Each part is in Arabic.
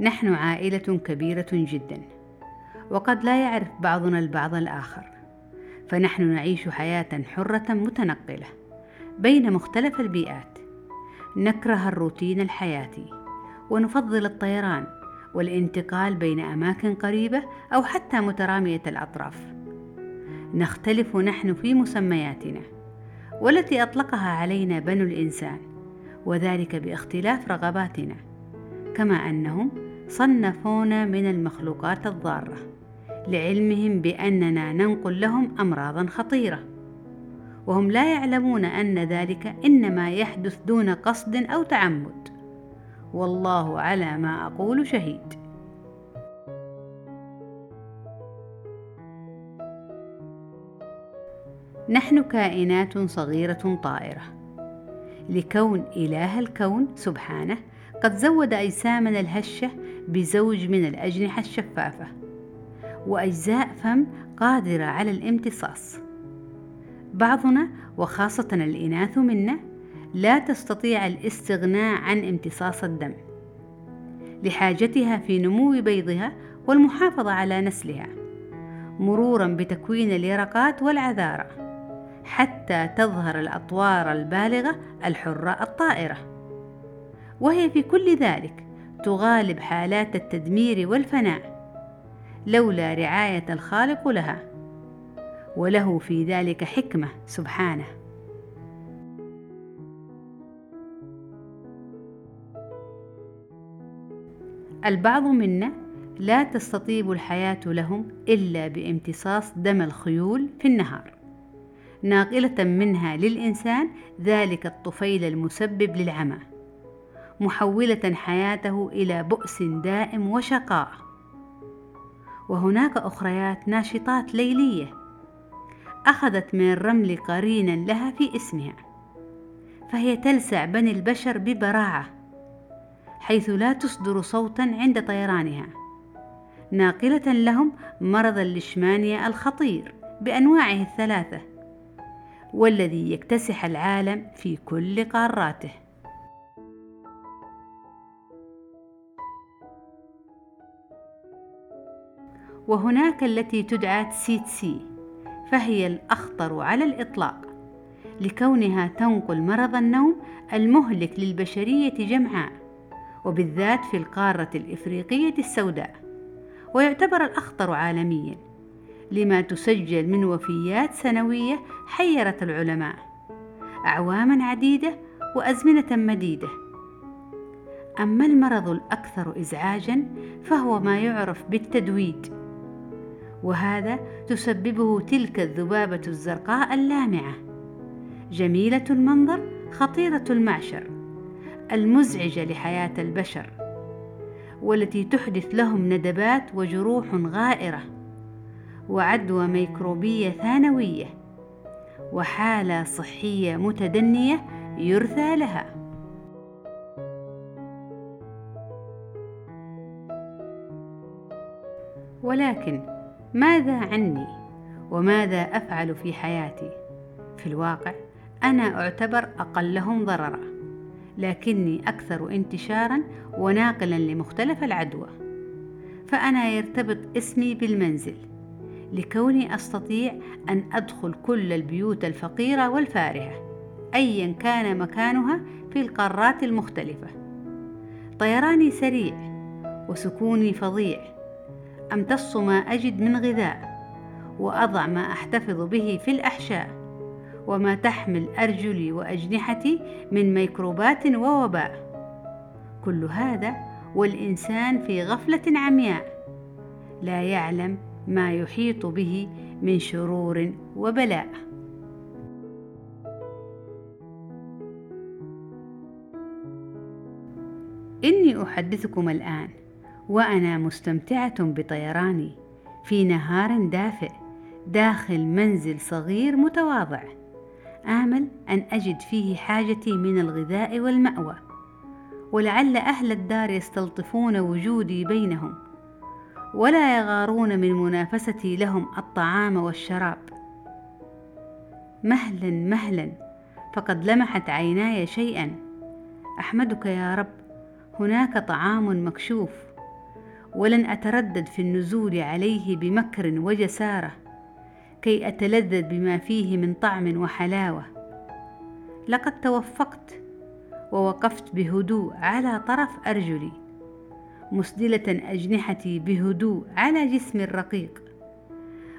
نحن عائلة كبيرة جدا وقد لا يعرف بعضنا البعض الآخر فنحن نعيش حياة حرة متنقلة بين مختلف البيئات. نكره الروتين الحياتي ونفضل الطيران والانتقال بين أماكن قريبة أو حتى مترامية الأطراف. نختلف نحن في مسمياتنا والتي أطلقها علينا بنو الإنسان وذلك باختلاف رغباتنا كما أنهم صنفونا من المخلوقات الضارة لعلمهم بأننا ننقل لهم أمراضا خطيرة. وهم لا يعلمون أن ذلك إنما يحدث دون قصد أو تعمد. والله على ما أقول شهيد. نحن كائنات صغيرة طائرة. لكون إله الكون سبحانه قد زود أجسامنا الهشة بزوج من الأجنحة الشفافة. وأجزاء فم قادرة على الامتصاص. بعضنا وخاصة الإناث منا لا تستطيع الاستغناء عن امتصاص الدم. لحاجتها في نمو بيضها والمحافظة على نسلها. مرورا بتكوين اليرقات والعذارة. حتى تظهر الأطوار البالغة الحرة الطائرة. وهي في كل ذلك تغالب حالات التدمير والفناء لولا رعاية الخالق لها وله في ذلك حكمة سبحانه. البعض منا لا تستطيب الحياة لهم إلا بامتصاص دم الخيول في النهار. ناقلة منها للإنسان ذلك الطفيل المسبب للعمى. محولة حياته إلى بؤس دائم وشقاء. وهناك أخريات ناشطات ليلية أخذت من الرمل قرينا لها في اسمها فهي تلسع بني البشر ببراعة حيث لا تصدر صوتا عند طيرانها ناقلة لهم مرض الليشمانيا الخطير بأنواعه الثلاثة والذي يكتسح العالم في كل قاراته. وهناك التي تدعى تسيتسي فهي الأخطر على الإطلاق لكونها تنقل مرض النوم المهلك للبشرية جمعاء وبالذات في القارة الإفريقية السوداء ويعتبر الأخطر عالميا لما تسجل من وفيات سنوية حيرت العلماء أعواما عديدة وأزمنة مديدة. أما المرض الأكثر إزعاجا فهو ما يعرف بالتدويد. وهذا تسببه تلك الذبابة الزرقاء اللامعة. جميلة المنظر خطيرة المعشر المزعجة لحياة البشر والتي تحدث لهم ندبات وجروح غائرة وعدوى ميكروبية ثانوية وحالة صحية متدنية يرثى لها. ولكن ماذا عني وماذا أفعل في حياتي؟ في الواقع أنا أعتبر أقلهم ضررا لكني أكثر انتشارا وناقلا لمختلف العدوى. فأنا يرتبط اسمي بالمنزل لكوني أستطيع أن أدخل كل البيوت الفقيرة والفارهة ايا كان مكانها في القارات المختلفة. طيراني سريع وسكوني فظيع امتص ما أجد من غذاء وأضع ما أحتفظ به في الأحشاء وما تحمل أرجلي وأجنحتي من ميكروبات ووباء. كل هذا والإنسان في غفلة عمياء لا يعلم ما يحيط به من شرور وبلاء. إني أحدثكم الآن. وأنا مستمتعة بطيراني في نهار دافئ داخل منزل صغير متواضع. آمل أن أجد فيه حاجتي من الغذاء والمأوى ولعل أهل الدار يستلطفون وجودي بينهم ولا يغارون من منافستي لهم الطعام والشراب. مهلا مهلا فقد لمحت عيناي شيئا. أحمدك يا رب هناك طعام مكشوف. ولن أتردد في النزول عليه بمكر وجسارة كي أتلذذ بما فيه من طعم وحلاوة. لقد توفقت ووقفت بهدوء على طرف أرجلي مسدلة أجنحتي بهدوء على جسمي الرقيق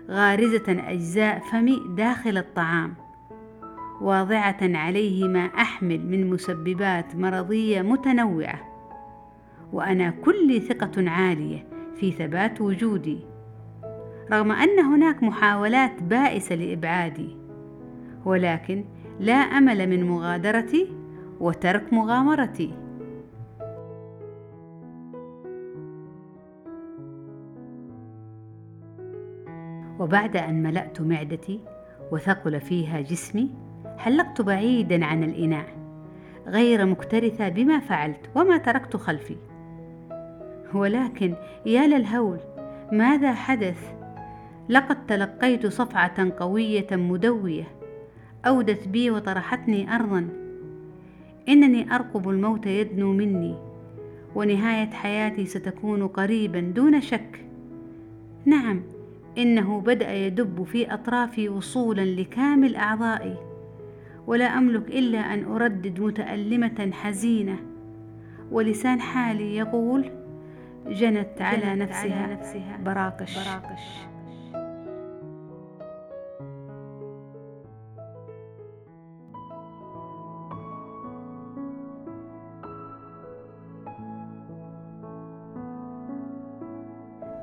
غارزة أجزاء فمي داخل الطعام واضعة عليه ما أحمل من مسببات مرضية متنوعة. وأنا كل ثقة عالية في ثبات وجودي. رغم أن هناك محاولات بائسة لإبعادي ولكن لا أمل من مغادرتي وترك مغامرتي. وبعد أن ملأت معدتي وثقل فيها جسمي حلقت بعيدا عن الإناء غير مكترثة بما فعلت وما تركت خلفي. ولكن يا للهول ماذا حدث؟ لقد تلقيت صفعة قوية مدوية أودت بي وطرحتني ارضا. إنني أرقب الموت يدنو مني ونهاية حياتي ستكون قريبا دون شك. نعم إنه بدأ يدب في أطرافي وصولا لكامل أعضائي. ولا أملك إلا أن أردد متألمة حزينة. ولسان حالي يقول جنت على نفسها, براقش, براقش.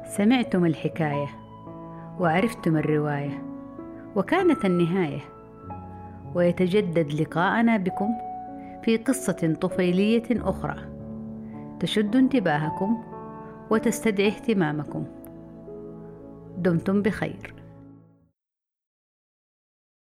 سمعتم الحكاية وعرفتم الرواية وكانت النهاية. ويتجدد لقاءنا بكم في قصة طفيلية أخرى تشد انتباهكم وتستدعي اهتمامكم. دمتم بخير.